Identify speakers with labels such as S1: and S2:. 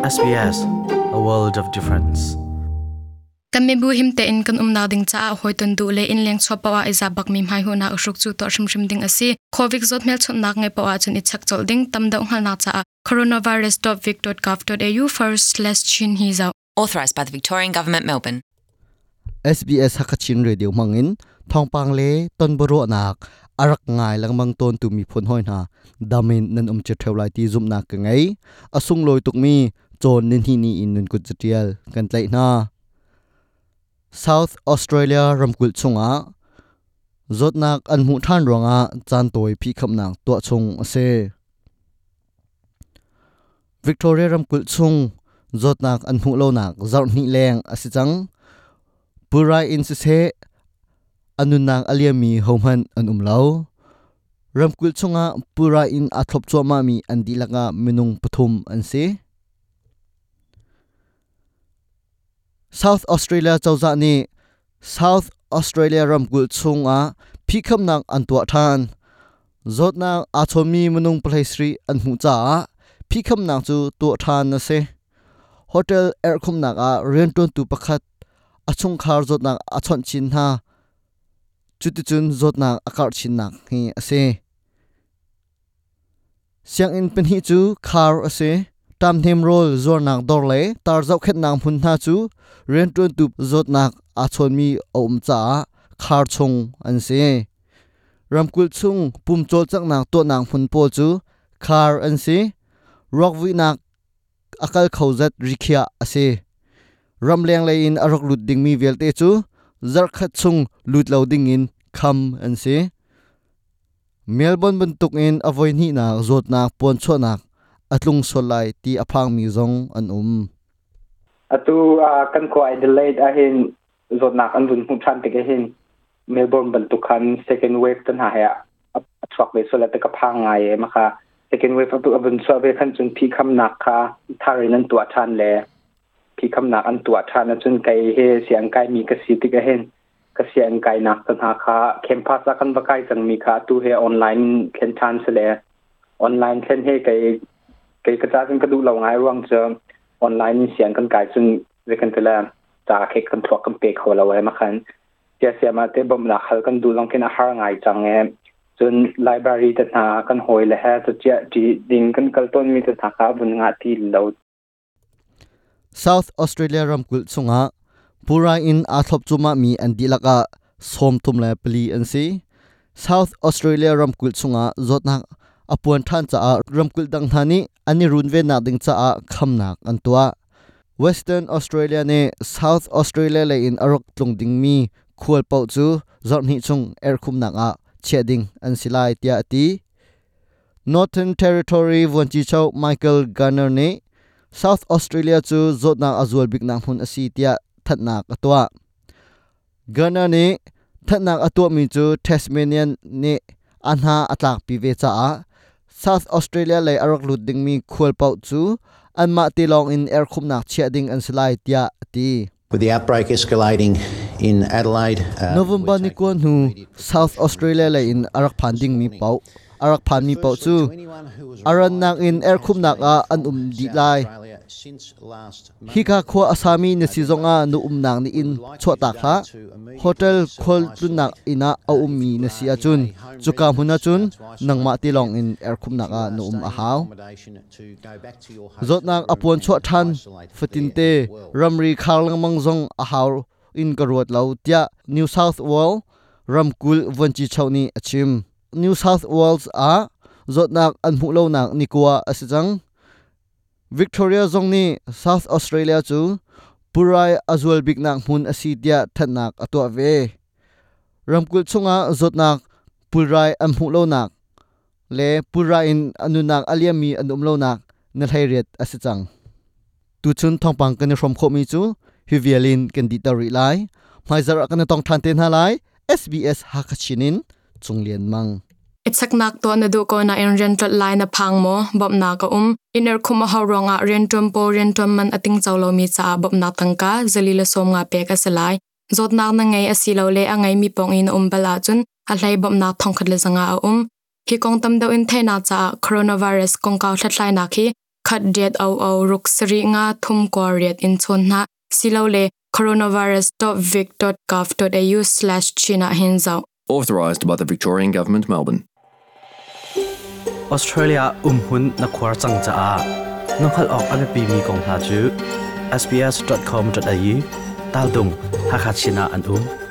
S1: SBS A World of Difference.
S2: Kamibu himte in kan umna ding cha hoi ton du le in leng chopa wa iza bak mim hai hona usuk chu to shim shim ding asi. Covid zot mel chon nak ngai pawa chun ichak chol ding tam da unghal na cha coronavirus.vic.gov.au first slash chin hi zau. Authorized by the Victorian Government Melbourne. SBS hakachin radio mangin thongpang le ton tonboro nak arak ngai langmang ton tu mi phun hoi na. Damin nan um che theu ti zum na ka ngai. Asung loi tuk mi จนนินที่นี่อินนุนกุจเรียลกันไลนา South Australia รำกุลชงอาจดนักอันมุท่านรวงอาจันตัวพี่คำ
S3: นักตัวช
S4: งเซ่ Victoria รำกุลชงจดนักอันมุโลนักจาวนิแรงอสิจังปุายอินสิเซอนุนักอเลียมีโฮมันอันอุมเลารำกุลชงอาปุายอินอัทบจวมามีอันดีลักะเมนุงปฐุมอันเซ่ South Australia chawza ni South Australia ram gul chunga phikham nang an tua than. Zot na achomi chomi munung play sri an hu cha phikham nang chu tu than na se. Hotel air khum nak a rent tu pakhat. Achung khar zot na achon chin ha chuti chun zot na akar chin nak hi ase siang in pen hi chu khar ase tam them rol zor nak dor le tar zau khet nang phun na chu ren tun tu zot nak a chon mi om cha khar chung an se ramkul chung pum chol chak nak to nang phun pol chu khar an se rock vi nak akal khawzat rikhia ase ramleng le in arok lut ding mi velte chu zar khat chung lut lo ding in kham an se melbourne bun tuk in avoi ni na zot na pon cho nak atlung solai ti aphang mi zong an um
S5: atu kan ko adelaide a hin zonak an bun hutan te ke hin melbourne bun tukhan second wave tan ha ya atwak le sola te ka phang ngai ma kha second wave atu abun so be khan chun phi kham nak kha tharin an tua than le พี่คำนักอันตัวทานจนไกเฮเสียงไกมีกสิติกเห็นกเสียงไกนักตันหาคาเข้มพัสกันบกไกจังมีคาตูเฮออนไลน์เข็นทานเสลออนไลน์เข็นเฮไก cái cái cha cái đủ lâu ngay ruộng cho online xem cần cái chung về cần thế là ta cái cần thuộc cần bê khổ lâu em khăn giờ xem mà tế bấm là khăn cần đủ lòng cái nào hàng ngày chẳng em chun library ta na kan hoi le ha to cha ti ding kan kal ton mi ta thaka bun nga ti lo
S4: South Australia ram kul chunga pura in athop chuma mi an dilaka som tum le pli an si. South Australia ram kul chunga zot na apuan than cha a uh, ramkul dang thani ani runve na ding cha a uh, khamnak an tua. Western Australia ne South Australia le in arok tlung ding mi, khual pau chu zor ni chung er khum nak uh, a cheding an silai tia ti. Northern Territory Wanchi Chau, Michael Garner ne South Australia chu zotna azul bikna hun asi tia thatnak atwa gana ni thatnak atwa mi chu, Tasmanian ne anha atlak pive cha a South Australia le arok lut ding mi khol pau chu anma ti long in air khumnak chia ding an slai tia ti
S6: With the outbreak escalating in Adelaide, uh,
S4: November ni kon hu South Australia le in arak phanding mi pau arak phan mi pau chu aran nak in air khum nak a an um di lai hi kha kho asami ne si zonga nu um nang ni in chho ta kha hotel khol tu nak ina a um mi ne si a chun chuka huna chun nangma ti long in air khum nak a nu um a haw zot nak apon chho than fatin te ramri khal lang mang zong a haw in garot lau tia new south wales ramkul vanchi chawni achim New South Wales a zotnak an hmu lo nak nikua asijang Victoria zongni South Australia chu purai azul bignak mun asitia thatnak atwa ve ramkul chunga zotnak purai an hmu lo nak le purai in anunak aliami anum lo nak na thairet asichang tu chun thongpang kan from kho mi chu hivialin kan di ta ri lai mai zara kan tong than ten ha lai SBS hakachinin chunglian mang
S2: Itsak nak to na du ko na in rental line na pang mo bob na ka um. Iner khuma ha ronga rentum po rentum man ating chawlo mi cha bob na tangka zalila som nga pe ka salai zot na na ngai asilo le angai mi pong in um bala chun a lai bob na thong khat le zanga a um. Ki kong tam do in thaina cha coronavirus kong ka thlat lai na khi khat det au au ruk sri nga thum ko riat in chon na. Silo le coronavirus.vic.gov.au/china hinzau
S7: Authorised by the Victorian Government, Melbourne.
S1: Australia umhun na khwar chang cha a. Nokhal ok ame pi mi kong ha chu. Sbs.com.au tal dung hakhat china an um.